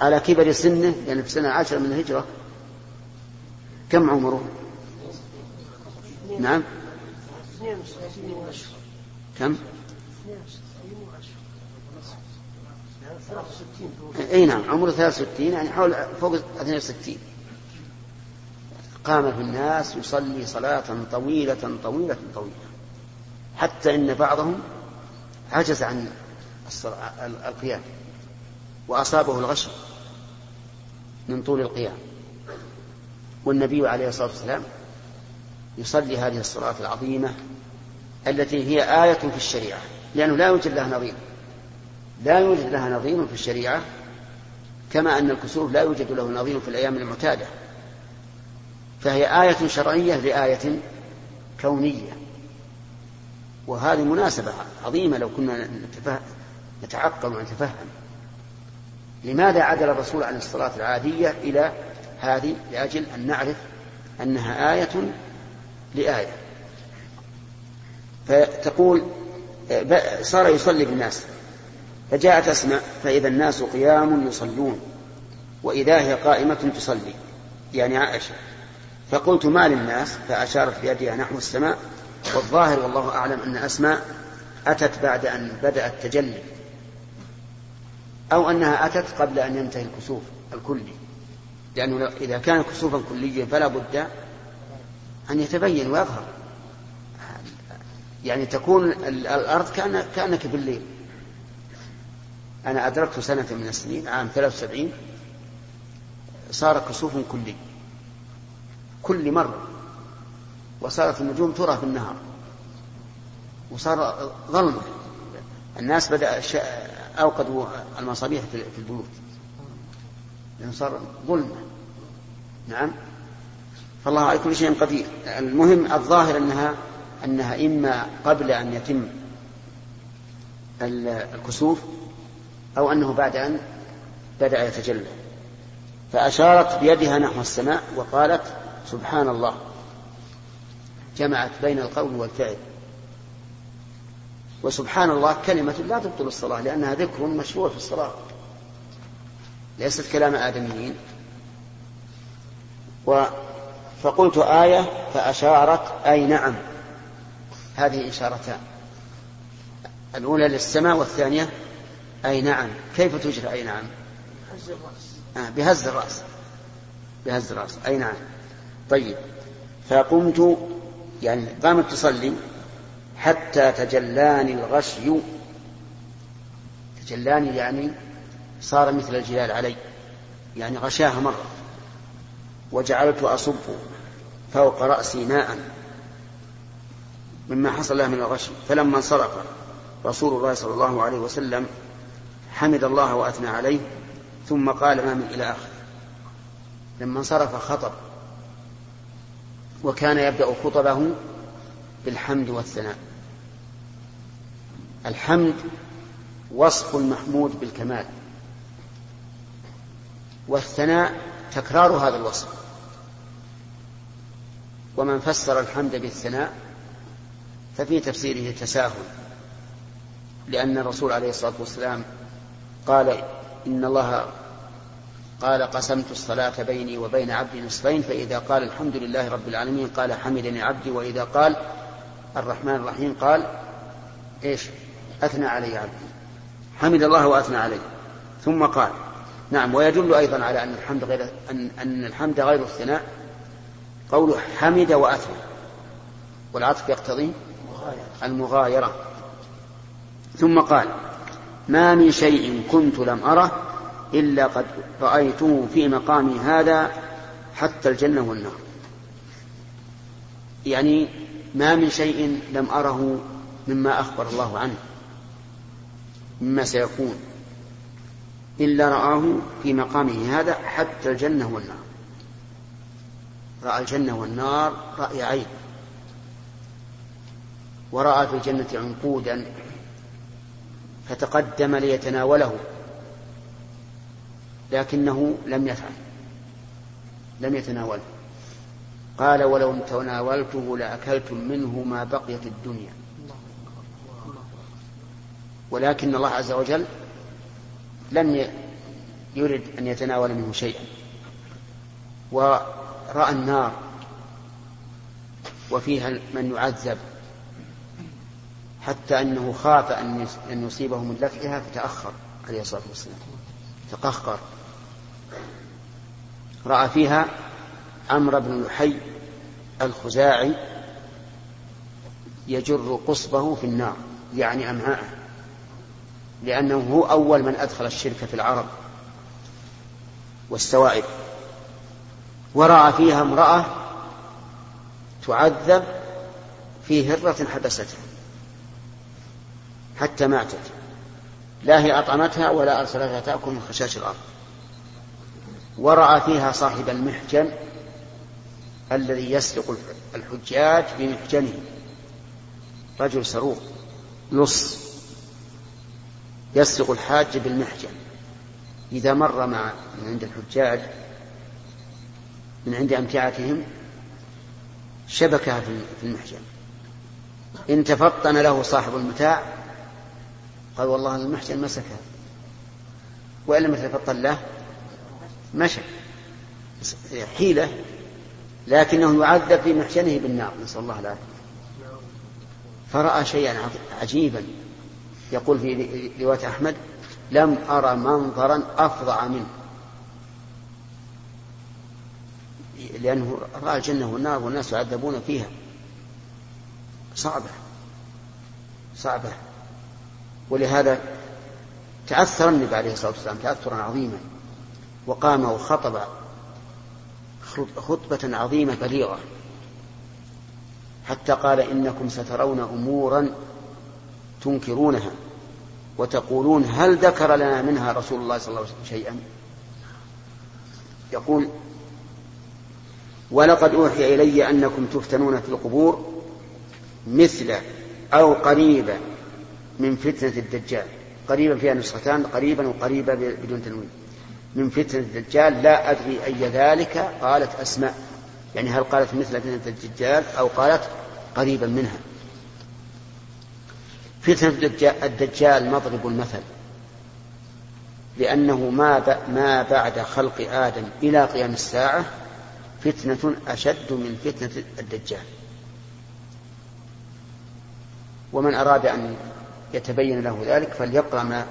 على كبر سنه يعني في السنة العاشرة من الهجرة. كم عمره؟ نعم. كم؟ إي نعم عمره 63 يعني حول فوق 62 قام في الناس يصلي صلاة طويلة طويلة طويلة. حتى إن بعضهم عجز عن القيام. وأصابه الغش من طول القيام. والنبي عليه الصلاة والسلام يصلي هذه الصلاة العظيمة التي هي آية في الشريعة. لأنه لا يوجد لها نظير. لا يوجد لها نظير في الشريعة كما أن الكسوف لا يوجد له نظير في الأيام المعتادة. فهي آية شرعية لآية كونية. وهذه مناسبة عظيمة لو كنا نتعقل ونتفهم. لماذا عدل الرسول عن الصلاة العادية إلى هذه لأجل أن نعرف أنها آية لآية؟ فتقول صار يصلي بالناس فجاءت أسمع فإذا الناس قيام يصلون وإذا هي قائمة تصلي يعني عائشة. فقلت ما للناس؟ فأشارت بيدها نحو السماء والظاهر والله أعلم أن أسماء أتت بعد أن بدأ التجلي. أو أنها أتت قبل أن ينتهي الكسوف الكلي. لأنه إذا كان كسوفا كليا فلا بد أن يتبين ويظهر. يعني تكون الأرض كأنك بالليل. أنا أدركت سنة من السنين عام 73 صار كسوف كلي. كل مرة. وصارت النجوم ترى في النهار. وصار ظلمة. الناس بدأ أوقدوا المصابيح في البيوت. لأنه صار ظلمة نعم. فالله على كل شيء قدير. المهم الظاهر أنها أنها إما قبل أن يتم الكسوف أو أنه بعد أن بدأ يتجلى. فأشارت بيدها نحو السماء وقالت سبحان الله. جمعت بين القول والفعل. وسبحان الله كلمة لا تبطل الصلاة لأنها ذكر مشروع في الصلاة. ليست كلام آدميين. و فقلت آية فأشارت أي نعم. هذه إشارتان. الأولى للسماء والثانية أي نعم. كيف تجرى أي نعم؟ بهز الرأس. آه بهز الرأس. بهز الرأس. أي نعم. طيب. فقمت يعني قامت تصلي. حتى تجلاني الغشي. تجلاني يعني صار مثل الجلال علي يعني غشاها مرة. وجعلت أصب فوق رأسي ماء مما حصل له من الغش فلما انصرف رسول الله صلى الله عليه وسلم حمد الله وأثنى عليه ثم قال ما من إلى آخر لما انصرف خطب. وكان يبدأ خطبه بالحمد والثناء. الحمد وصف المحمود بالكمال والثناء تكرار هذا الوصف ومن فسر الحمد بالثناء ففي تفسيره تساهل لأن الرسول عليه الصلاة والسلام قال إن الله قال قسمت الصلاة بيني وبين عبدي نصفين فإذا قال الحمد لله رب العالمين قال حمدني عبدي وإذا قال الرحمن الرحيم قال إيش أثنى علي عبدي. حمد الله وأثنى عليه. ثم قال نعم ويدل أيضا على أن الحمد غير أن, أن الحمد غير الثناء. قوله حمد وأثنى. والعطف يقتضي المغايرة. ثم قال ما من شيء كنت لم أره إلا قد رأيته في مقامي هذا حتى الجنة والنار. يعني ما من شيء لم أره مما أخبر الله عنه. مما سيكون إلا رآه في مقامه. هذا حتى الجنة والنار. رأى الجنة والنار رأي عين. ورأى في الجنة عنقودا فتقدم ليتناوله لكنه لم يفعل لم يتناوله. قال ولو تناولته لأكلتم منه ما بقيت الدنيا. ولكن الله عز وجل لم يريد أن يتناول منه شيئا. ورأى النار وفيها من يعذب حتى أنه خاف أن يصيبه من لفحها فتأخر عليه الصلاة والسلام. تقهقر. رأى فيها عمرو بن لحي الخزاعي يجر قصبه في النار يعني أمعاءه. لأنه هو أول من أدخل الشرك في العرب والسوائب ورأى فيها امرأة تعذب في هرة حبستها حتى ماتت. لا هي أطعمتها ولا أرسلتها تأكل من خشاش الأرض. ورأى فيها صاحب المحجن الذي يسرق الحجاج بمحجنه. رجل سروق لص يسرق الحاج بالمحجن إذا مر مع من عند الحجاج من عند أمتعتهم شبكها في المحجن إن تفطن له صاحب المتاع قال والله المحجن مسكها وإن لم يتفطن له مشى. حيلة لكنه يعذب في محجنه بالنار. نسأل الله العافية. فرأى شيئا عجيبا يقول في رواية أحمد لم أرى منظرا أفظع منه. لأنه رأى الجنة والنار والناس يعذبون فيها. صعبة. صعبة. ولهذا تأثر النبي عليه الصلاة والسلام تأثرا عظيما. وقام وخطب خطبة عظيمة بليغة. حتى قال إنكم سترون أمورا تنكرونها وتقولون هل ذكر لنا منها رسول الله صلى الله عليه وسلم شيئا؟ يقول ولقد أوحي إلي أنكم تفتنون في القبور مثل أو قريبا من فتنة الدجال. قريبا فيها نسختان قريبا وقريبا بدون تنوين. من فتنة الدجال لا أدري أي ذلك. قالت أسماء يعني هل قالت مثل فتنة الدجال أو قالت قريبا منها. فتنة الدجال مضرب المثل. لأنه ما ما بعد خلق آدم إلى قيام الساعة فتنة أشد من فتنة الدجال. ومن أراد أن يتبين له ذلك فليقرأ ما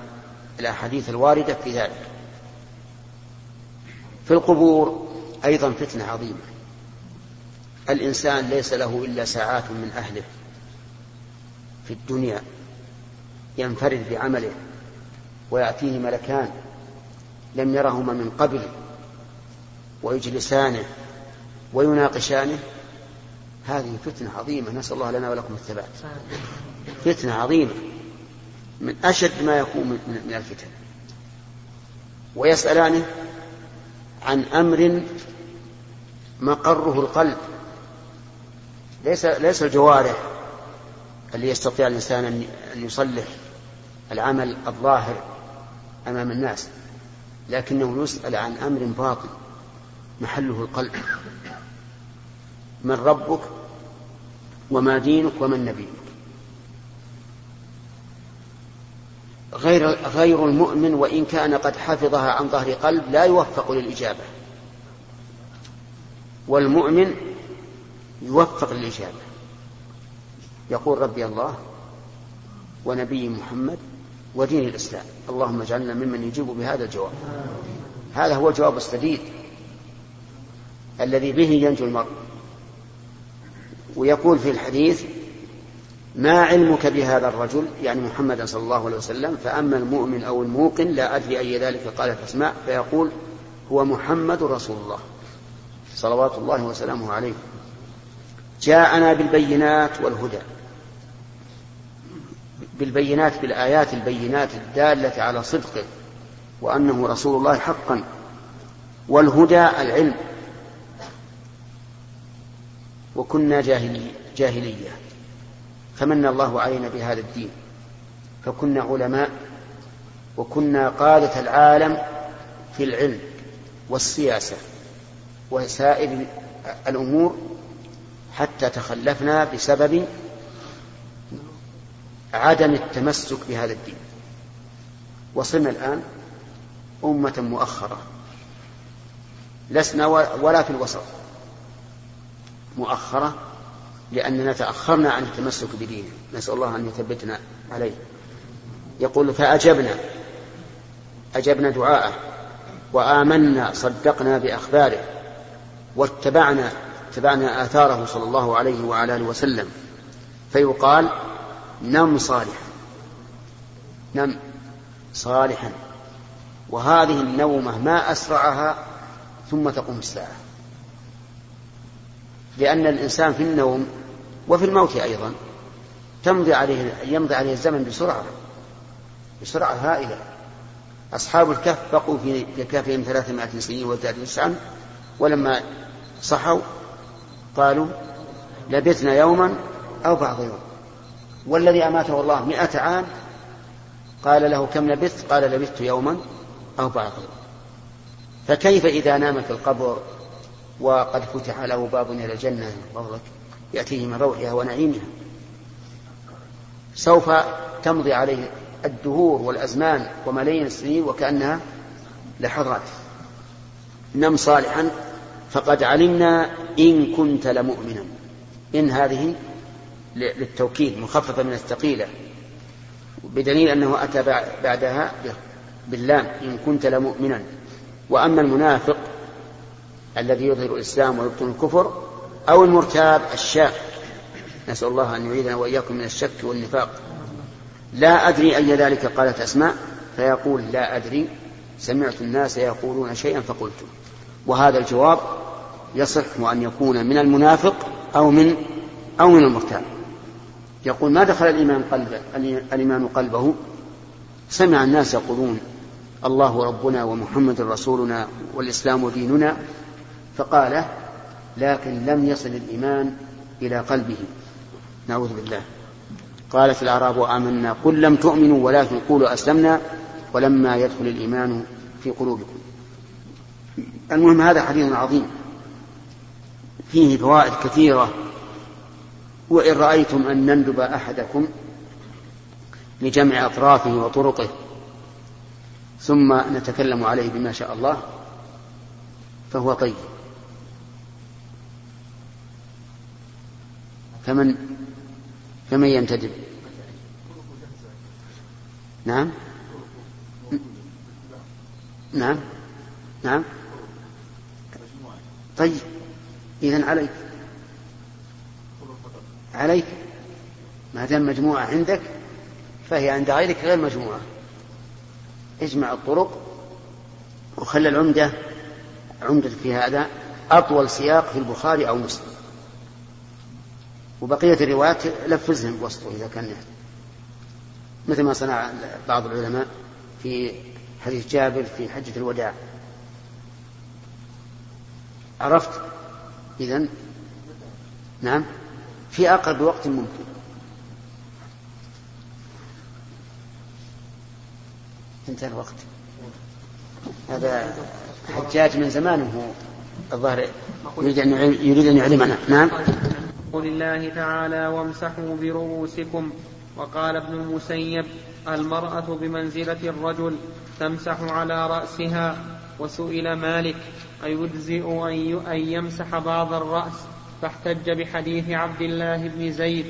الأحاديث الواردة في ذلك. في القبور أيضا فتنة عظيمة. الإنسان ليس له إلا ساعات من أهله في الدنيا. ينفرد بعمله ويأتيه ملكان لم يرهما من قبل ويجلسانه ويناقشانه. هذه فتنة عظيمة نسأل الله لنا ولكم الثبات. فتنة عظيمة من أشد ما يكون من الفتن. ويسألانه عن أمر مقره القلب. ليس ليس الجوارح اللي يستطيع الإنسان أن يصلح. العمل الظاهر أمام الناس لكنه يسأل عن أمر باطن محله القلب. من ربك وما دينك ومن نبيك. غير غير المؤمن وإن كان قد حفظها عن ظهر قلب لا يوفق للإجابة. والمؤمن يوفق للإجابة. يقول ربي الله ونبي محمد ودين الإسلام. اللهم اجعلنا ممن يجيب بهذا الجواب. هذا هو الجواب السديد الذي به ينجو المرء. ويقول في الحديث ما علمك بهذا الرجل؟ يعني محمد صلى الله عليه وسلم. فأما المؤمن أو الموقن لا أدري أي ذلك قالت أسماء. فيقول هو محمد رسول الله. صلوات الله وسلامه عليه. جاءنا بالبينات والهدى. بالبينات بالآيات البينات الدالة على صدقه وأنه رسول الله حقا والهدى العلم. وكنا جاهلية, جاهلية فمن الله علينا بهذا الدين. فكنا علماء وكنا قادة العالم في العلم والسياسة وسائر الأمور حتى تخلفنا بسبب عدم التمسك بهذا الدين. وصلنا الآن أمة مؤخرة. لسنا ولا في الوسط. مؤخرة لأننا تأخرنا عن التمسك بدينه نسأل الله أن يثبتنا عليه. يقول فأجبنا. أجبنا دعاءه. وآمنا صدقنا بأخباره. واتبعنا اتبعنا آثاره صلى الله عليه وعلى آله وسلم. فيقال نم صالحا. نم صالحا. وهذه النومة ما أسرعها ثم تقوم الساعة. لأن الإنسان في النوم وفي الموت أيضا تمضي عليه يمضي عليه الزمن بسرعة بسرعة هائلة. أصحاب الكهف بقوا في كهفهم ثلاثمائة سنين وازدادوا تسعا ولما صحوا قالوا لبثنا يوما أو بعض يوم. والذي أماته الله مئة عام قال له كم لبثت؟ قال لبثت يوما أو بعض فكيف إذا نام في القبر وقد فتح له باب إلى الجنة فضلك؟ يأتيه من روحها ونعيمها. سوف تمضي عليه الدهور والأزمان وملايين السنين وكأنها لحظات. نم صالحا. فقد علمنا إن كنت لمؤمنا. إن هذه للتوكيد مخففة من الثقيلة. بدليل أنه أتى بعدها باللام إن كنت لمؤمنا. وأما المنافق الذي يظهر الإسلام ويبطن الكفر أو المرتاب الشاك نسأل الله أن يعيذنا وإياكم من الشك والنفاق. لا أدري أي ذلك قالت أسماء. فيقول لا أدري. سمعت الناس يقولون شيئا فقلت. وهذا الجواب يصح أن يكون من المنافق أو من أو من المرتاب. يقول ما دخل الإيمان قلبه الإيمان قلبه؟ سمع الناس يقولون الله ربنا ومحمد رسولنا والإسلام ديننا فقال لكن لم يصل الإيمان إلى قلبه. نعوذ بالله. قالت الأعراب آمنا قل لم تؤمنوا ولكن قولوا أسلمنا ولما يدخل الإيمان في قلوبكم. المهم هذا حديث عظيم. فيه فوائد كثيرة وإن رأيتم أن نندب أحدكم لجمع أطرافه وطرقه ثم نتكلم عليه بما شاء الله فهو طيب. فمن فمن ينتدب؟ نعم. نعم. نعم. طيب. إذا عليك. عليك. ما دام مجموعة عندك فهي عند غيرك غير مجموعة. اجمع الطرق وخلى العمدة عمدة في هذا أطول سياق في البخاري أو مسلم. وبقية الروايات لفزهم بوسطه إذا كان يحتاج مثل ما صنع بعض العلماء في حديث جابر في حجة الوداع. عرفت؟ إذا نعم؟ في أقرب وقت ممكن. انتهى الوقت. هذا حجاج من زمان هو الظاهر يريد أن يريد أن يعلمنا. نعم. قول الله تعالى وامسحوا برؤوسكم. وقال ابن المسيب المرأة بمنزلة الرجل تمسح على رأسها. وسئل مالك أيجزئ أن يمسح بعض الرأس؟ فاحتج بحديث عبد الله بن زيد.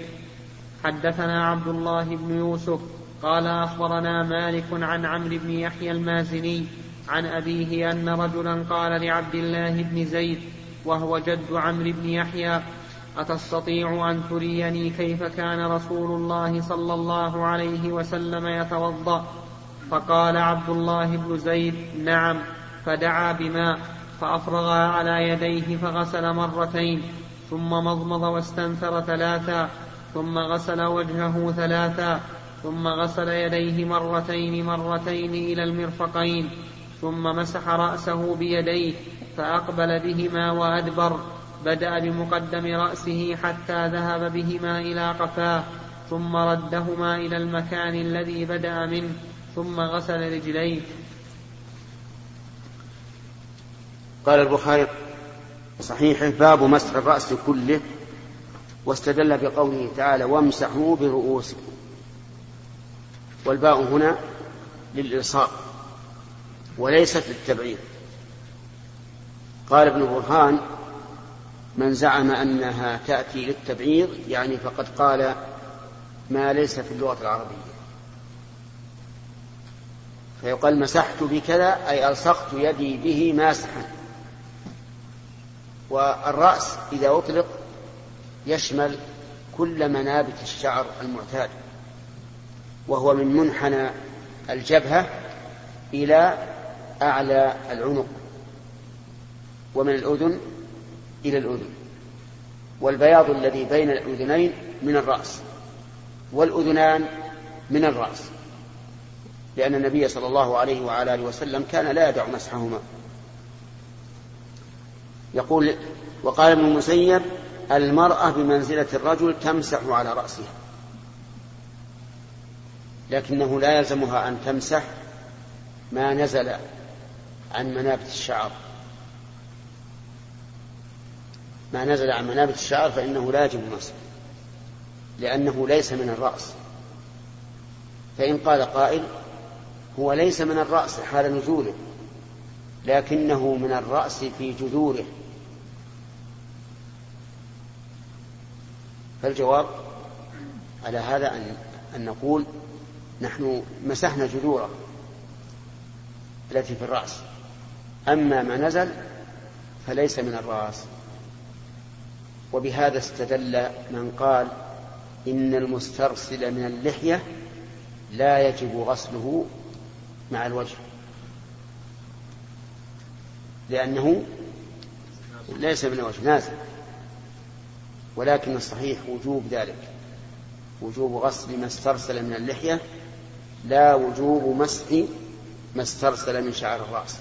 حدثنا عبد الله بن يوسف. قال أخبرنا مالك عن عمرو بن يحيى المازني عن أبيه أن رجلا قال لعبد الله بن زيد وهو جد عمرو بن يحيى أتستطيع أن تريني كيف كان رسول الله صلى الله عليه وسلم يتوضأ؟ فقال عبد الله بن زيد نعم. فدعا بماء فأفرغ على يديه فغسل مرتين. ثم مضمض واستنثر ثلاثا ثم غسل وجهه ثلاثا ثم غسل يديه مرتين مرتين إلى المرفقين ثم مسح رأسه بيديه فأقبل بهما وأدبر بدأ بمقدم رأسه حتى ذهب بهما إلى قفاه ثم ردهما إلى المكان الذي بدأ منه ثم غسل رجليه. قال البخاري صحيح باب مسح الرأس كله واستدل بقوله تعالى وامسحوا برؤوسكم. والباء هنا للإلصاق وليست للتبعيض. قال ابن برهان من زعم أنها تأتي للتبعيض يعني فقد قال ما ليس في اللغة العربية. فيقال مسحت بكذا أي ألصقت يدي به ماسحا. والرأس إذا أطلق يشمل كل منابت الشعر المعتاد وهو من منحنى الجبهة إلى أعلى العنق ومن الأذن إلى الأذن والبياض الذي بين الأذنين من الرأس والأذنان من الرأس لأن النبي صلى الله عليه وعلى آله وسلم كان لا يدع مسحهما. يقول وقال ابن المسيب المرأة بمنزلة الرجل تمسح على رأسها. لكنه لا يلزمها أن تمسح ما نزل عن منابت الشعر. ما نزل عن منابت الشعر فإنه لا يجب المسح لأنه ليس من الرأس. فإن قال قائل هو ليس من الرأس حال نزوله لكنه من الرأس في جذوره. فالجواب على هذا أن, أن نقول نحن مسحنا جذوره التي في الرأس. أما ما نزل فليس من الرأس. وبهذا استدل من قال إن المسترسل من اللحية لا يجب غسله مع الوجه. لأنه ليس من الوجه نازل. ولكن الصحيح وجوب ذلك. وجوب غسل ما استرسل من اللحية لا وجوب مسح ما استرسل من شعر الرأس.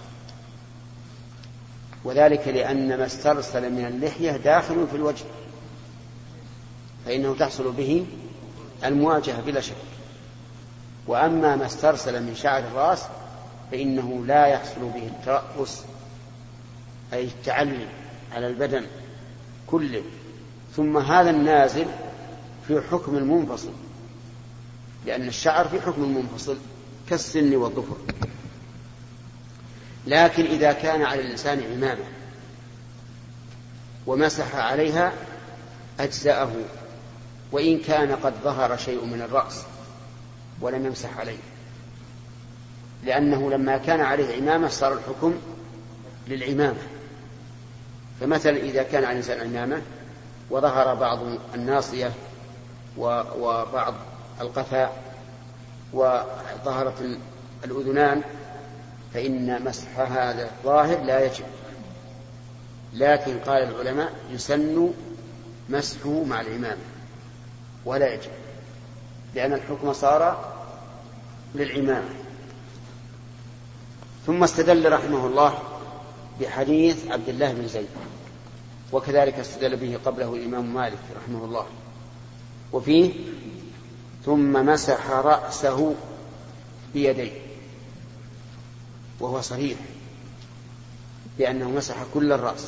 وذلك لأن ما استرسل من اللحية داخل في الوجه فإنه تحصل به المواجهة بلا شك. وأما ما استرسل من شعر الرأس فإنه لا يحصل به الترأس أي التعلي على البدن كله. ثم هذا النازل في حكم المنفصل. لأن الشعر في حكم المنفصل كالسن والظفر. لكن إذا كان على الإنسان عمامة ومسح عليها أجزأه وإن كان قد ظهر شيء من الرأس ولم يمسح عليه. لأنه لما كان عليه عمامة صار الحكم للعمامة. فمثلا إذا كان على الإنسان عمامة وظهر بعض الناصية وبعض القفاء وظهرت الأذنان فإن مسح هذا الظاهر لا يجب. لكن قال العلماء يسن مسحه مع الإمامة ولا يجب لأن الحكم صار للعمامة ثم استدل رحمه الله بحديث عبد الله بن زيد. وكذلك استدل به قبله الإمام مالك رحمه الله. وفيه ثم مسح رأسه بيديه. وهو صريح بأنه مسح كل الرأس.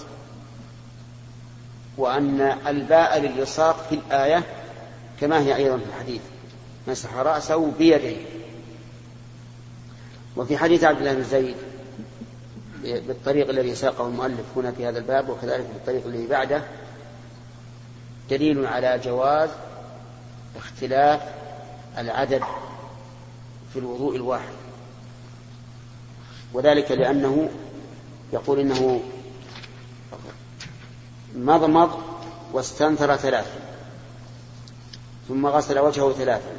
وأن الباء للإلصاق في الآية كما هي أيضا في الحديث. مسح رأسه بيديه. وفي حديث عبد الله بن زيد بالطريق الذي ساقه المؤلف هنا في هذا الباب وكذلك بالطريق الذي بعده دليل على جواز اختلاف العدد في الوضوء الواحد. وذلك لأنه يقول إنه مضمض واستنثر ثلاثا ثم غسل وجهه ثلاثا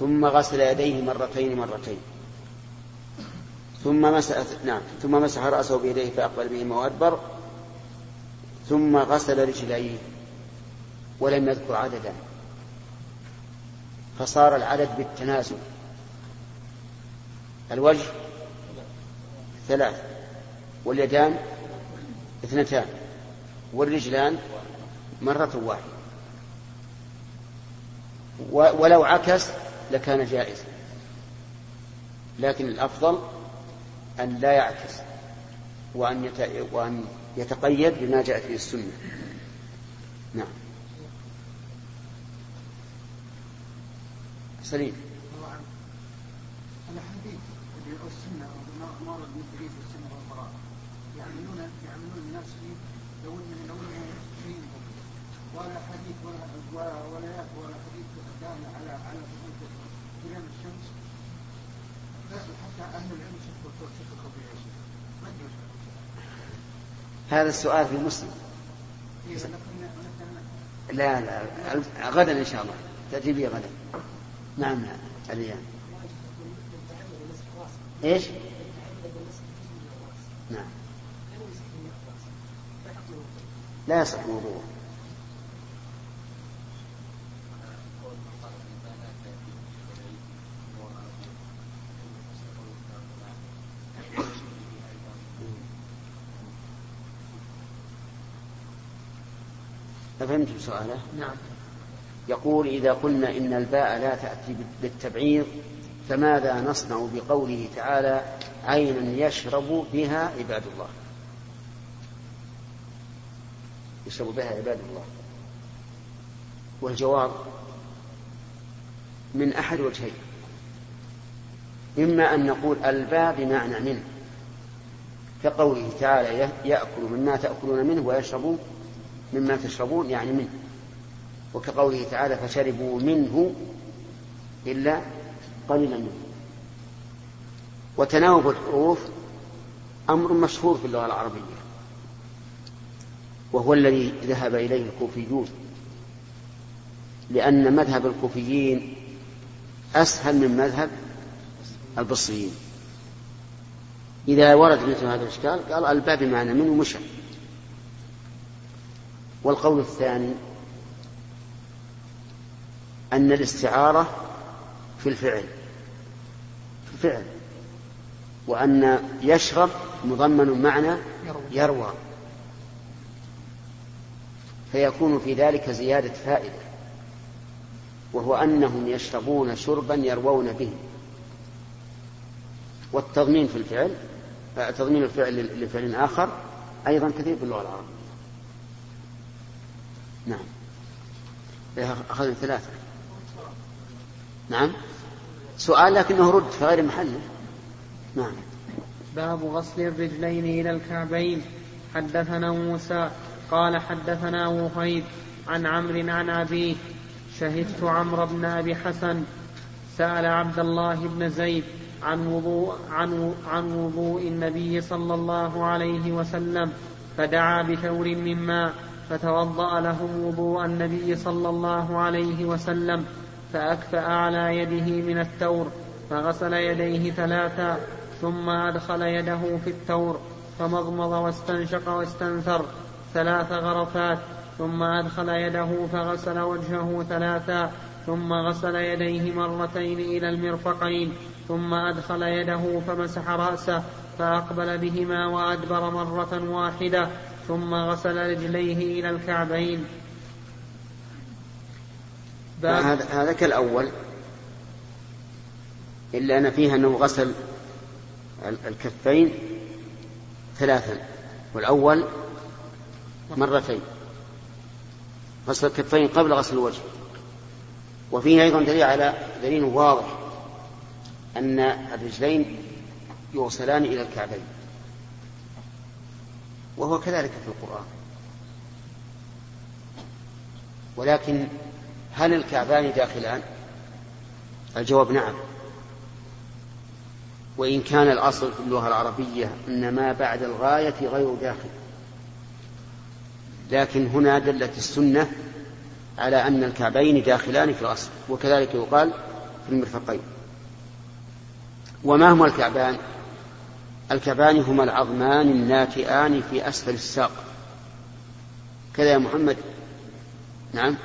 ثم غسل يديه مرتين مرتين. ثم مسح نعم ثم مسح رأسه بيديه فأقبل بهما وأدبر ثم غسل رجليه ولم يذكر عددا. فصار العدد بالتنازل الوجه ثلاث واليدان اثنتان والرجلان مرة واحدة. ولو عكس لكان جائزا. لكن الأفضل أن لا يعكس وأن, وأن يتقيد بما جاءت به السنة. نعم. سليم. الحديث السنة مرض مثل في السن والفراغ يعملون يعملون الناس فيه لو ولا حديث ولا ولا ولا حديث على على قيام الشمس. حتى أهل العلم هذا السؤال في مسلم. لا لا غدا إن شاء الله. تأتي به غدا. نعم عليان. إيش؟ نعم. لا يصح الوضوء أفهمتم سؤاله؟ نعم. يقول إذا قلنا إن الباء لا تأتي بالتبعيض فماذا نصنع بقوله تعالى عينا يشرب بها عباد الله؟ يشرب بها عباد الله. والجواب من أحد وجهين. إما أن نقول الباء بمعنى منه كقوله تعالى يأكل مما تأكلون منه ويشرب مما تشربون يعني منه. وكقوله تعالى فشربوا منه إلا قليلا. منه وتناوب الحروف أمر مشهور في اللغة العربية. وهو الذي ذهب إليه الكوفيون. لأن مذهب الكوفيين أسهل من مذهب البصريين. إذا ورد مثل هذا الإشكال قال الباب بمعنى منه مشى والقول الثاني أن الاستعارة في الفعل في الفعل وأن يشرب مضمن معنى يروى. فيكون في ذلك زيادة فائدة وهو أنهم يشربون شربا يروون به. والتضمين في الفعل تضمين الفعل لفعل آخر أيضا كثير في اللغة العربية. نعم. أخذنا ثلاثة. نعم. سؤال لكنه رد في غير محله. نعم. باب غسل الرجلين إلى الكعبين. حدثنا موسى قال حدثنا وهيب عن عمرو عن أبيه. شهدت عمرو بن أبي حسن. سأل عبد الله بن زيد عن وضوء عن عن وضوء النبي صلى الله عليه وسلم فدعا بثور من ماء. فتوضأ لهم وضوء النبي صلى الله عليه وسلم فأكفأ على يده من الثور فغسل يديه ثلاثا ثم أدخل يده في الثور فمضمض واستنشق واستنثر ثلاث غرفات ثم أدخل يده فغسل وجهه ثلاثا ثم غسل يديه مرتين إلى المرفقين ثم أدخل يده فمسح رأسه فأقبل بهما وأدبر مرة واحدة ثم غسل رجليه إلى الكعبين. هذا هذا كالأول. إلا أن فيها أنه غسل الكفين ثلاثا والأول مرتين. غسل الكفين قبل غسل الوجه. وفيه أيضا دليل على دليل واضح أن الرجلين يوصلان إلى الكعبين. وهو كذلك في القرآن. ولكن هل الكعبان داخلان؟ الجواب نعم. وإن كان الأصل في اللغة العربية أن ما بعد الغاية غير داخل. لكن هنا دلت السنة على أن الكعبين داخلان في الأصل وكذلك يقال في المرفقين. وما هما الكعبان؟ الكعبان هما العظمان الناتئان في أسفل الساق. كذا يا محمد. نعم.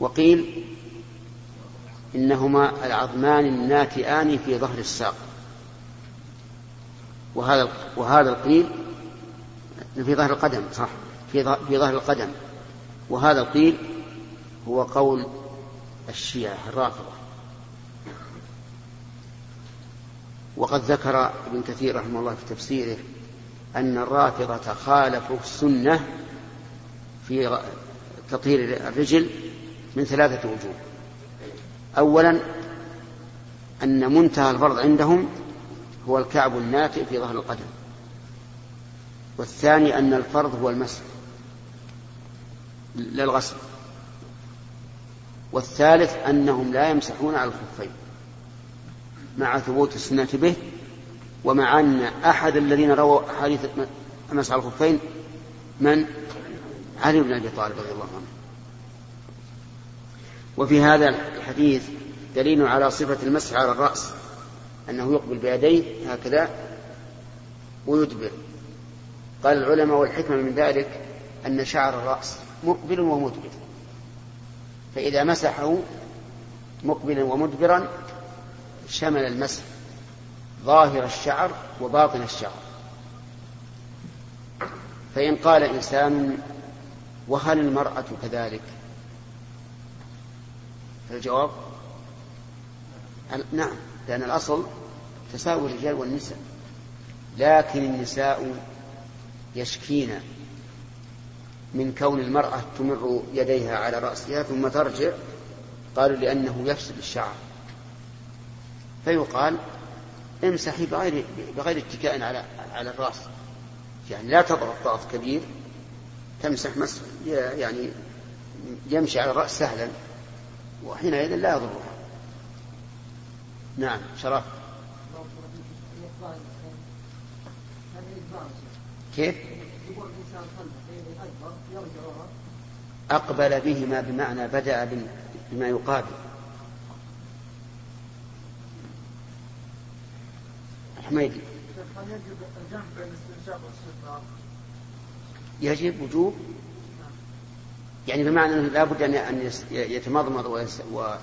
وقيل إنهما العظمان الناتئان في ظهر الساق. وهذا وهذا القيل في ظهر القدم صح. في في ظهر القدم. وهذا القيل هو قول الشيعة الرافضة. وقد ذكر ابن كثير رحمه الله في تفسيره أن الرافضة خالفوا السنة في تطهير الرجل من ثلاثة وجوه. أولا أن منتهى الفرض عندهم هو الكعب الناتئ في ظهر القدم. والثاني أن الفرض هو المسح للغسل. والثالث أنهم لا يمسحون على الخفين. مع ثبوت السنة به ومع أن أحد الذين رووا أحاديث مسح على الخفين من؟ علي بن أبي طالب رضي الله عنه وفي هذا الحديث دليل على صفة المسح على الرأس أنه يقبل بيديه هكذا ويدبر قال العلماء والحكمة من ذلك أن شعر الرأس مقبل ومدبر فإذا مسحه مقبلا ومدبرا شمل المسح ظاهر الشعر وباطن الشعر. فإن قال إنسان وهل المرأة كذلك؟ فالجواب نعم لأن الأصل تساوي الرجال والنساء. لكن النساء يشكين من كون المرأة تمر يديها على رأسها ثم ترجع قالوا لأنه يفسد الشعر. فيقال امسحي بغير بغير اتكاء على على الراس. يعني لا تضغط ضغط كبير تمسح مسح يعني يمشي على الرأس سهلا وحينئذ لا يضرها نعم شرف. كيف؟ أقبل بهما بمعنى بدأ بما يقابل. حميدي. يجب وجوب؟ يعني بمعنى أنه لا بد أن يتمضمض و...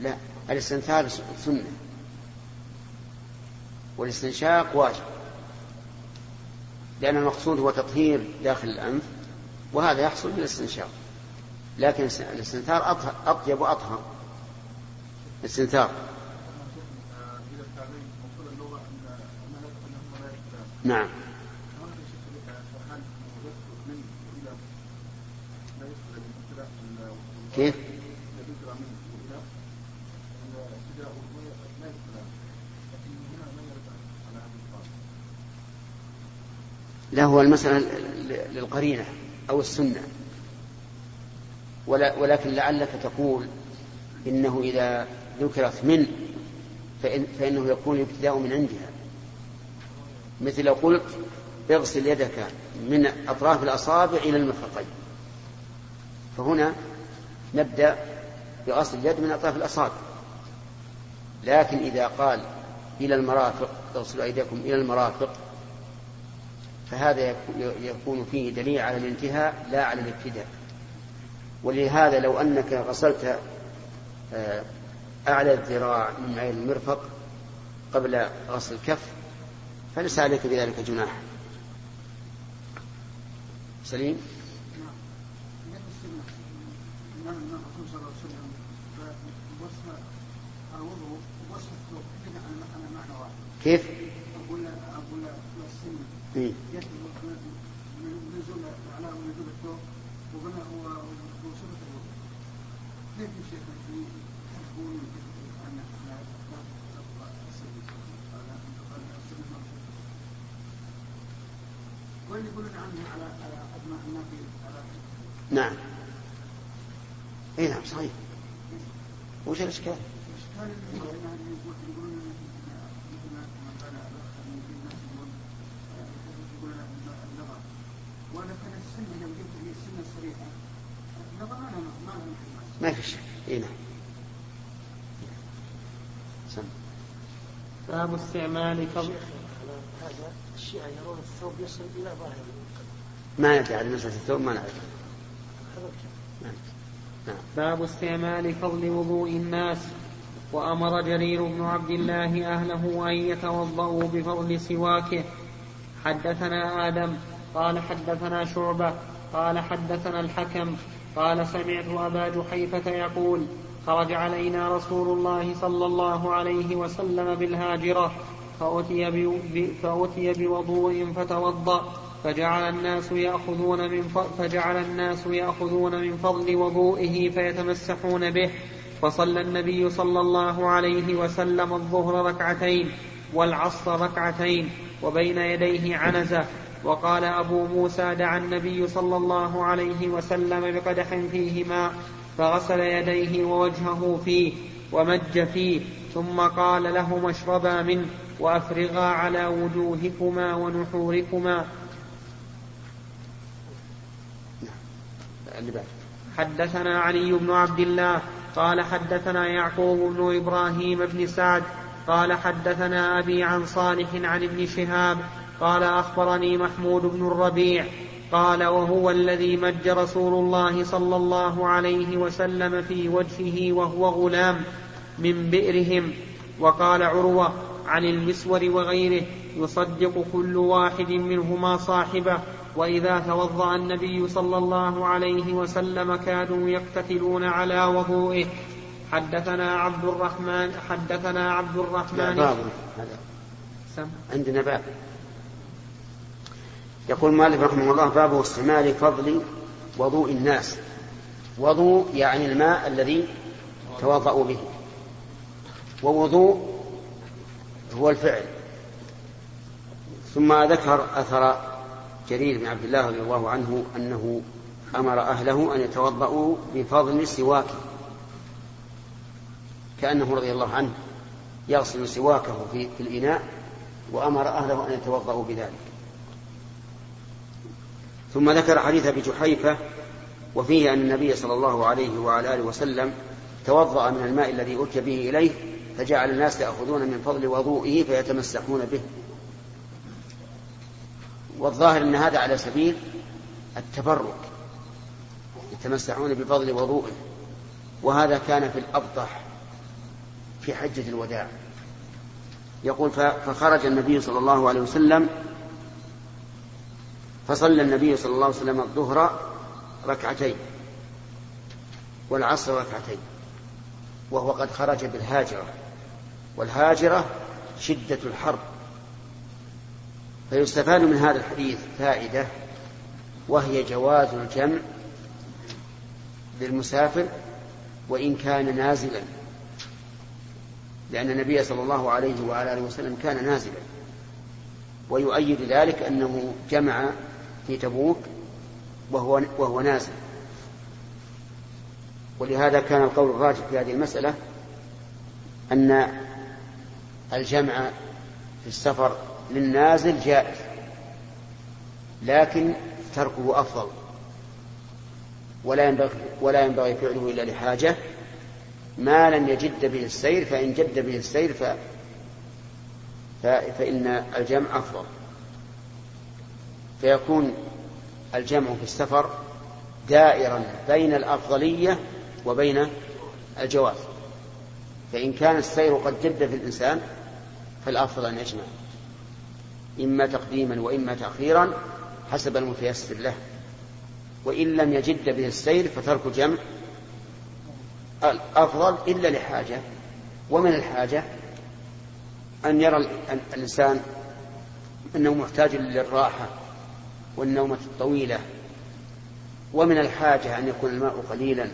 لا الاستنثار سنة. والاستنشاق واجب. لأن المقصود هو تطهير داخل الأنف وهذا يحصل بالاستنشاق لكن الاستنثار أطيب وأطهر. الاستنثار. نعم. كيف؟ لا هو المسألة للقرينة أو السنة. ولكن لعلك تقول إنه إذا ذكرت من فإن فإنه يكون الابتداء من عندها. مثل لو قلت اغسل يدك من أطراف الأصابع إلى المرفقين فهنا نبدأ بغسل اليد من أطراف الأصابع. لكن إذا قال إلى المرافق اغسلوا أيديكم إلى المرافق فهذا يكون فيه دليل على الانتهاء لا على الابتداء. ولهذا لو أنك غسلت آه، أعلى الذراع من عين المرفق قبل غسل الكف فليس عليك بذلك جناح سليم كيف؟ أقول أقول؟ نزول على نزول الثوب وقلنا هو وصفة الوضوء كيف الشيخ يقول أن واللي يقولون عنه على على أدماء النبي على نعم. إي نعم صحيح. وش الإشكال؟ الاشكال اللي يقولون ما في شك. إي نعم. باب استعمال فضل هذا الشيعة يرون الثوب يصل إلى ظاهر ما ندري عن مسألة الثوب ما نعرف. نعم. باب استعمال فضل وضوء الناس. وأمر جرير بن عبد الله أهله أن يتوضأوا بفضل سواكه. حدثنا آدم قال حدثنا شعبة قال حدثنا الحكم قال سمعت أبا جحيفة يقول خرج علينا رسول الله صلى الله عليه وسلم بالهاجرة فأتي, فأتي بوضوء فتوضأ. فجعل الناس يأخذون من فجعل الناس يأخذون من فضل وضوئه فيتمسحون به. فصلى النبي صلى الله عليه وسلم الظهر ركعتين والعصر ركعتين وبين يديه عنزة. وقال أبو موسى دعا النبي صلى الله عليه وسلم بقدح فيه ماء فغسل يديه ووجهه فيه ومج فيه. ثم قال لهما اشربا منه وأفرغا على وجوهكما ونحوركما. حدثنا علي بن عبد الله قال حدثنا يعقوب بن إبراهيم بن سعد قال حدثنا أبي عن صالح عن ابن شهاب قال أخبرني محمود بن الربيع قال وهو الذي مج رسول الله صلى الله عليه وسلم في وجهه وهو غلام من بئرهم. وقال عروة عن المسور وغيره يصدق كل واحد منهما صاحبه. وإذا توضأ النبي صلى الله عليه وسلم كانوا يقتتلون على وضوئه. حدثنا عبد الرحمن حدثنا عبد الرحمن باب. هذا عندنا باب. يقول مالك رحمه الله باب استعمال فضل وضوء الناس. وضوء يعني الماء الذي توضأوا به. ووضوء هو الفعل. ثم ذكر أثر جرير بن عبد الله رضي الله عنه أنه أمر أهله أن يتوضأوا بفضل سواكه كأنه رضي الله عنه يغسل سواكه في, الإناء وأمر أهله أن يتوضأوا بذلك. ثم ذكر حديث أبي جحيفة وفيه أن النبي صلى الله عليه وعلى آله وسلم توضأ من الماء الذي أتي به إليه فجعل الناس يأخذون من فضل وضوئه فيتمسحون به. والظاهر أن هذا على سبيل التبرك يتمسحون بفضل وضوئه وهذا كان في الأبطح في حجة الوداع. يقول فخرج النبي صلى الله عليه وسلم فصلى النبي صلى الله عليه وسلم الظهر ركعتين والعصر ركعتين وهو قد خرج بالهاجرة. والهاجرة شدة الحرب. فيستفاد من هذا الحديث فائدة وهي جواز الجمع للمسافر وإن كان نازلا. لأن النبي صلى الله عليه وعلى آله وسلم كان نازلا. ويؤيد ذلك أنه جمع في تبوك وهو, وهو نازل. ولهذا كان القول الراجح في هذه المسألة أن الجمع في السفر للنازل جائز لكن تركه أفضل. ولا ينبغي ولا ينبغي فعله إلا لحاجة. ما لم يجد به السير فإن جد به السير ف... فإن الجمع أفضل. فيكون الجمع في السفر دائرا بين الأفضلية وبين الجواز. فإن كان السير قد جد في الإنسان فالأفضل أن يجمع. إما تقديما وإما تأخيرا حسب المتيسر له. وإن لم يجد به السير فترك جمع. الأفضل إلا لحاجة. ومن الحاجة أن يرى الإنسان أنه محتاج للراحة والنومة الطويلة. ومن الحاجة أن يكون الماء قليلا.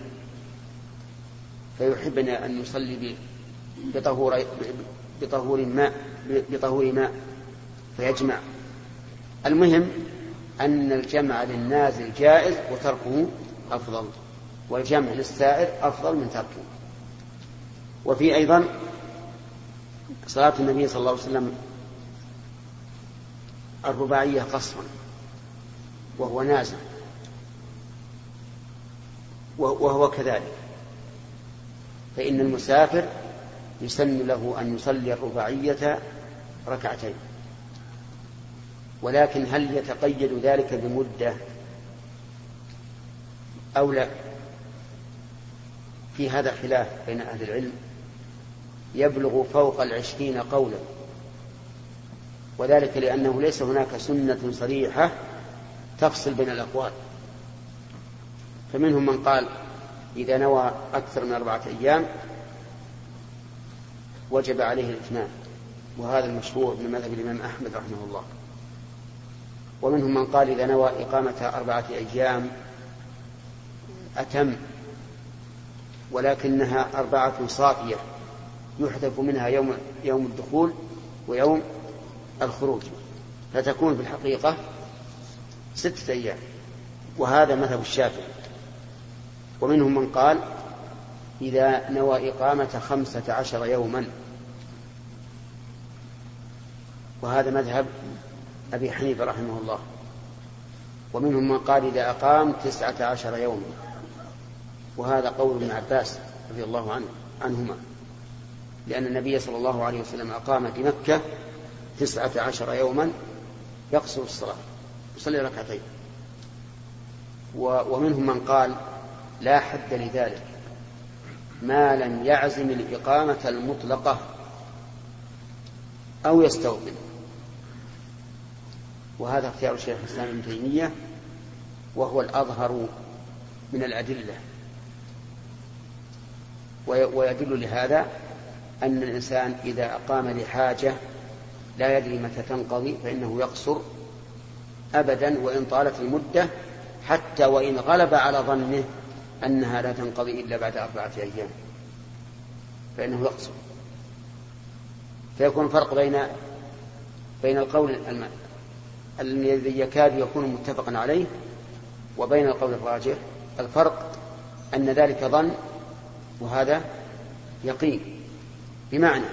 فيحب أن يصلي بطهور بطهور ماء بطهور ماء فيجمع. المهم أن الجمع للنازل جائز وتركه أفضل والجمع للسائر أفضل من تركه. وفي أيضا صلاة النبي صلى الله عليه وسلم الرباعية قصرا وهو نازل وهو كذلك. فإن المسافر يسن له أن يصلي الرباعية ركعتين. ولكن هل يتقيد ذلك بمدة أو لا؟ في هذا خلاف بين أهل العلم. يبلغ فوق العشرين قولا. وذلك لأنه ليس هناك سنة صريحة تفصل بين الأقوال. فمنهم من قال إذا نوى أكثر من أربعة أيام وجب عليه الإتمام وهذا المشهور من مذهب الإمام أحمد رحمه الله. ومنهم من قال إذا نوى إقامة أربعة أيام أتم ولكنها أربعة صافية يحذف منها يوم يوم الدخول ويوم الخروج فتكون في الحقيقة ستة أيام. وهذا مذهب الشافعي. ومنهم من قال إذا نوى إقامة خمسة عشر يوما وهذا مذهب أبي حنيفة رحمه الله. ومنهم من قال إذا أقام تسعة عشر يوما. وهذا قول ابن عباس رضي الله عنه عنهما. لأن النبي صلى الله عليه وسلم أقام في مكة تسعة عشر يوما يقصر الصلاة يصلي ركعتين. ومنهم من قال لا حد لذلك ما لم يعزم الإقامة المطلقة أو يستوطن. وهذا اختيار الشيخ الإسلام ابن تيمية وهو الأظهر من الأدلة. ويدل لهذا أن الإنسان إذا أقام لحاجة لا يدري متى تنقضي فإنه يقصر أبدا وإن طالت المدة حتى وإن غلب على ظنه أنها لا تنقضي إلا بعد أربعة أيام. فإنه يقصر. فيكون فرق بين بين القول الذي يكاد يكون متفقا عليه وبين القول الراجح. الفرق أن ذلك ظن وهذا يقين. بمعنى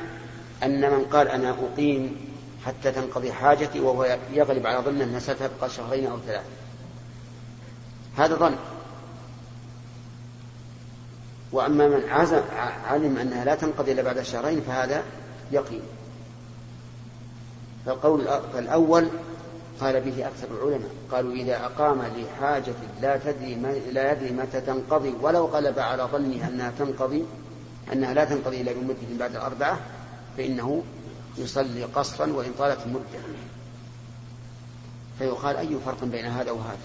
أن من قال أنا أقيم حتى تنقضي حاجتي وهو يغلب على ظنه أنها ستبقى شهرين أو ثلاثة. هذا ظن. وأما من عزم علم أنها لا تنقضي إلا بعد شهرين فهذا يقين. فالقول فالأول قال به أكثر العلماء قالوا إذا أقام لحاجة لا تدري ما لا يدري متى تنقضي ولو غلب على ظنه أنها تنقضي أنها لا تنقضي إلا بمدة بعد الأربعة فإنه يصلي قصرا وإن طالت المدة. فيقال أي فرق بين هذا وهذا؟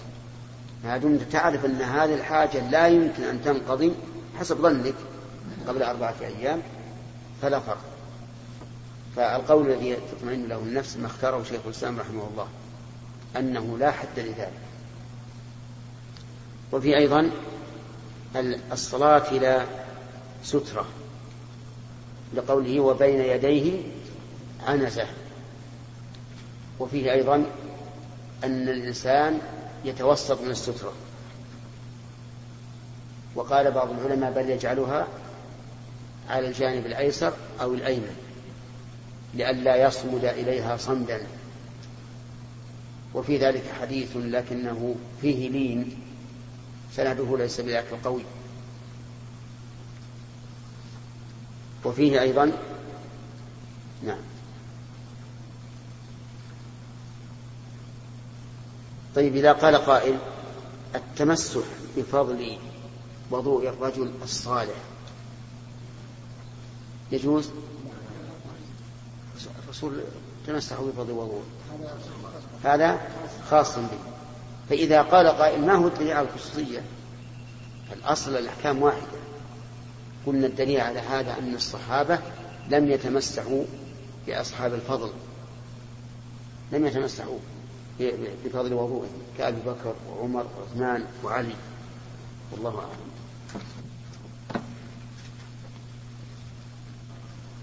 ما دمت تعرف أن هذه الحاجة لا يمكن أن تنقضي حسب ظنك قبل أربعة أيام فلا فرق. فالقول الذي تطمئن له النفس ما اختاره شيخ الإسلام رحمه الله. أنه لا حد لذلك. وفي أيضا الصلاة إلى سترة لقوله وبين يديه عنزة. وفيه أيضا أن الإنسان يتوسط من السترة. وقال بعض العلماء بل يجعلها على الجانب الأيسر أو الأيمن لئلا يصمد إليها صمدا. وفي ذلك حديث لكنه فيه لين. سنده ليس بذاك القوي وفيه أيضا نعم. طيب إذا قال قائل التمسح بفضل وضوء الرجل الصالح يجوز؟ الرسول تمسح بفضل وضوء. هذا خاص به. فإذا قال قائل ما هو الدليل على الخصوصية؟ الأصل الأحكام واحدة. قلنا الدليل على هذا أن الصحابة لم يتمسحوا بأصحاب الفضل. لم يتمسحوا بفضل وضوء. كأبي بكر وعمر وعثمان وعلي. والله أعلم.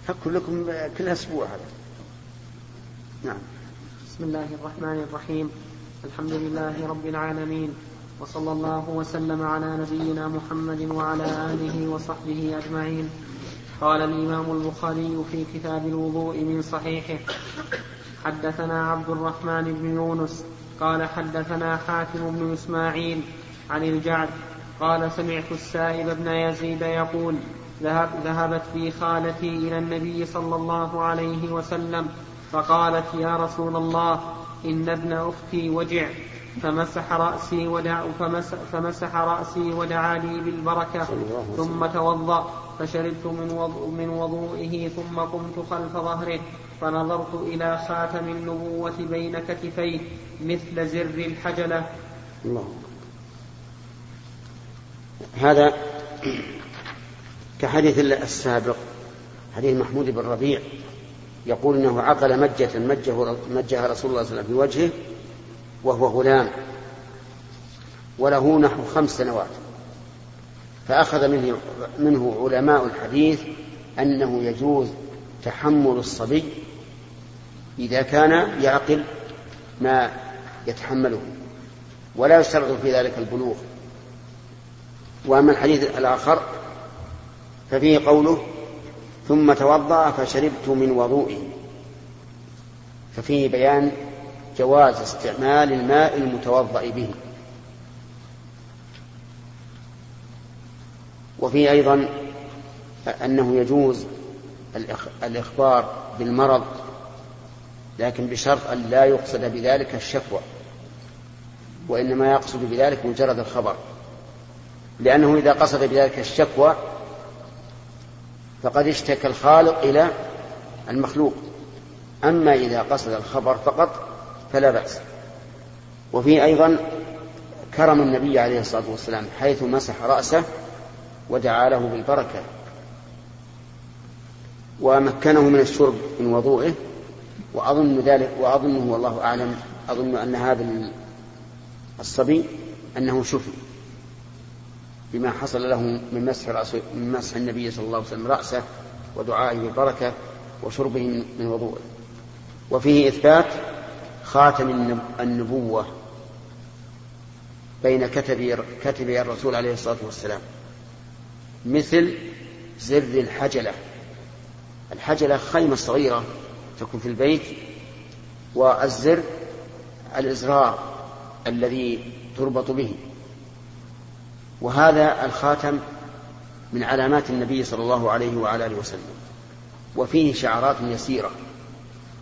حكوا لكم كل أسبوع هذا. نعم. بسم الله الرحمن الرحيم. الحمد لله رب العالمين وصلى الله وسلم على نبينا محمد وعلى آله وصحبه أجمعين. قال الإمام البخاري في كتاب الوضوء من صحيحه حدثنا عبد الرحمن بن يونس قال حدثنا حاتم بن إسماعيل عن الجعد قال سمعت السائب بن يزيد يقول ذهب ذهبت بي خالتي إلى النبي صلى الله عليه وسلم فقالت يا رسول الله إن ابن أختي وجع فمسح رأسي ودع فمسح, فمسح رأسي ودعا لي بالبركة ثم توضأ فشربت من, وضوء من وضوئه ثم قمت خلف ظهره فنظرت إلى خاتم النبوة بين كتفيه مثل زر الحجلة. الله. هذا كحديث السابق حديث محمود بن ربيع يقول إنه عقل مجة مجة مجها رسول الله صلى الله عليه وسلم في وجهه وهو غلام وله نحو خمس سنوات. فأخذ منه, منه علماء الحديث أنه يجوز تحمل الصبي إذا كان يعقل ما يتحمله ولا يشترط في ذلك البلوغ. وأما الحديث الآخر ففيه قوله ثم توضأ فشربت من وضوئه. ففيه بيان جواز استعمال الماء المتوضأ به. وفيه أيضا أنه يجوز الإخبار بالمرض لكن بشرط أن لا يقصد بذلك الشكوى وإنما يقصد بذلك مجرد الخبر. لأنه إذا قصد بذلك الشكوى فقد اشتكى الخالق إلى المخلوق. أما إذا قصد الخبر فقط فلا بأس. وفي أيضا كرم النبي عليه الصلاة والسلام حيث مسح رأسه ودعا له بالبركة. ومكنه من الشرب من وضوئه وأظن ذلك وأظنه والله أعلم أظن أن هذا الصبي أنه شفي. بما حصل له من مسح من مسح النبي صلى الله عليه وسلم رأسه ودعائه بالبركة وشربه من وضوءه. وفيه إثبات خاتم النبوة بين كتبي كتبي الرسول عليه الصلاة والسلام. مثل زر الحجلة. الحجلة خيمة صغيرة تكون في البيت والزر الإزرار الذي تربط به. وهذا الخاتم من علامات النبي صلى الله عليه وعلى آله وسلم. وفيه شعرات يسيرة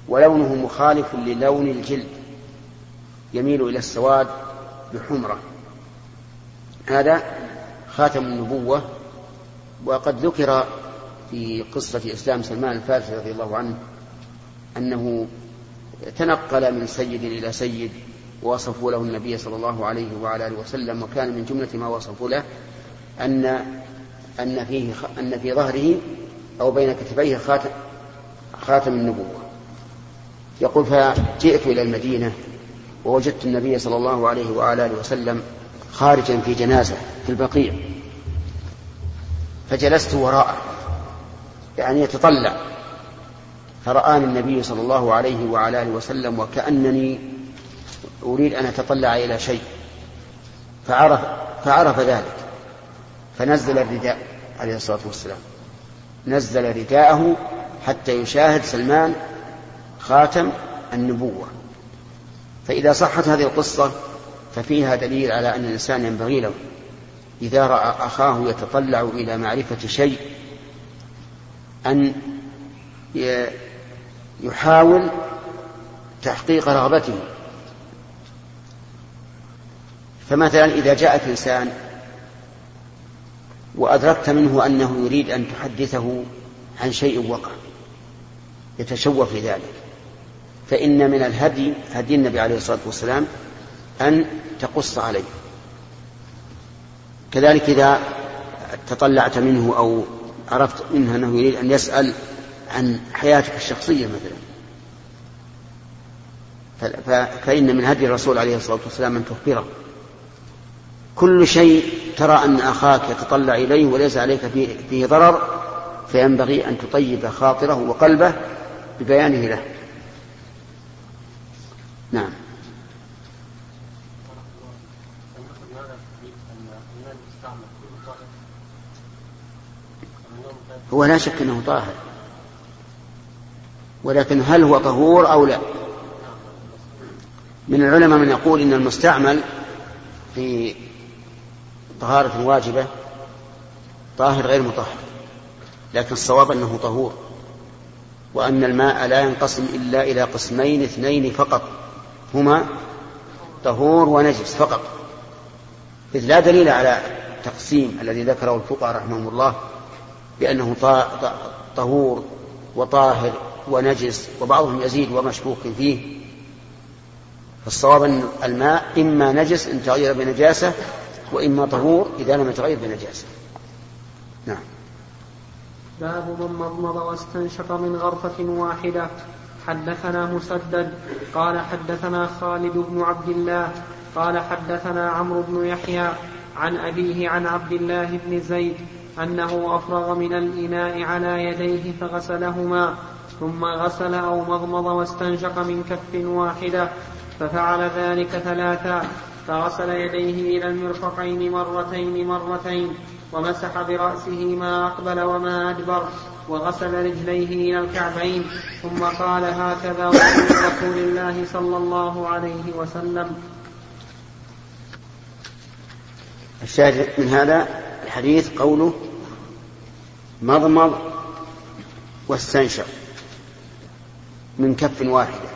ولونه مخالف للون الجلد يميل إلى السواد بحمرة. هذا خاتم النبوة وقد ذكر في قصة إسلام سلمان الفارسي رضي الله عنه أنه تنقل من سيد إلى سيد ووصفوا له النبي صلى الله عليه وعلى آله وسلم وكان من جملة ما وصفوا له ان أن فيه أن في ظهره أو بين كتفيه خاتم خاتم النبوة. يقول فجئت إلى المدينة ووجدت النبي صلى الله عليه وعلى آله وسلم خارجا في جنازة في البقيع. فجلست وراءه يعني يتطلع. فرآني النبي صلى الله عليه وعلى آله وسلم وكأنني أريد أن أتطلع إلى شيء. فعرف فعرف ذلك. فنزل الرداء عليه الصلاة والسلام. نزل رداءه حتى يشاهد سلمان خاتم النبوة. فإذا صحت هذه القصة ففيها دليل على أن الإنسان ينبغي له إذا رأى أخاه يتطلع إلى معرفة شيء أن يحاول تحقيق رغبته. فمثلا إذا جاءك إنسان وأدركت منه أنه يريد أن تحدثه عن شيء وقع يتشوف لذلك فإن من الهدي هدي النبي عليه الصلاة والسلام أن تقص عليه. كذلك إذا تطلعت منه أو عرفت منه أنه يريد أن يسأل عن حياتك الشخصية مثلا. فإن من هدي الرسول عليه الصلاة والسلام أن تخبره. كل شيء ترى أن أخاك يتطلع إليه وليس عليك فيه, ضرر فينبغي أن تطيب خاطره وقلبه ببيانه له. نعم. هو لا شك أنه طاهر. ولكن هل هو طهور أو لا؟ من العلماء من يقول إن المستعمل في طهارة واجبة طاهر غير مطهر لكن الصواب أنه طهور وأن الماء لا ينقسم إلا إلى قسمين اثنين فقط هما طهور ونجس فقط. إذ لا دليل على تقسيم الذي ذكره الفقهاء رحمهم الله بأنه طهور وطاهر ونجس وبعضهم يزيد ومشكوك فيه. فالصواب أن الماء إما نجس إن تغير بنجاسة وإما طهور إذا لم يتغير بنجاسة. نعم. باب من مضمض واستنشق من غرفة واحدة. حدثنا مسدد. قال حدثنا خالد بن عبد الله. قال حدثنا عمرو بن يحيى عن أبيه عن عبد الله بن زيد أنه أفرغ من الإناء على يديه فغسلهما ثم غسل أو مضمض واستنشق من كف واحدة ففعل ذلك ثلاثا فغسل يديه إلى المرفقين مرتين مرتين ومسح برأسه ما أقبل وما أدبر وغسل رجليه إلى الكعبين ثم قال هكذا رسول الله صلى الله عليه وسلم. الشاهد من هذا الحديث قوله مضمض واستنشق من كف واحدة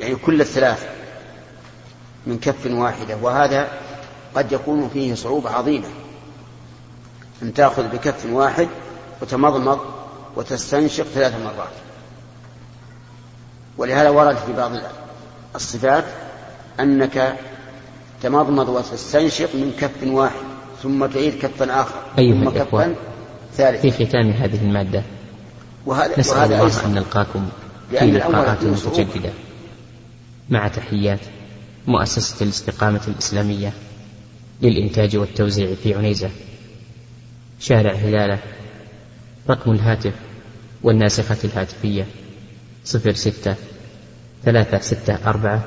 يعني كل الثلاث من كف واحدة وهذا قد يكون فيه صعوبة عظيمة. أن تأخذ بكف واحد وتمضمض وتستنشق ثلاث مرات. ولهذا ورد في بعض الصفات أنك تمضمض وتستنشق من كف واحد ثم تعيد كفا آخر أيها ثم كفا ثالثا. في ختام هذه المادة وهذا نسأل وهذا الله أن نلقاكم في لقاءات. متجددة. مع تحيات. مؤسسة الاستقامة الإسلامية للإنتاج والتوزيع في عنيزة. شارع هلالة. رقم الهاتف والناسخة الهاتفية صفر ستة ثلاثة ستة أربعة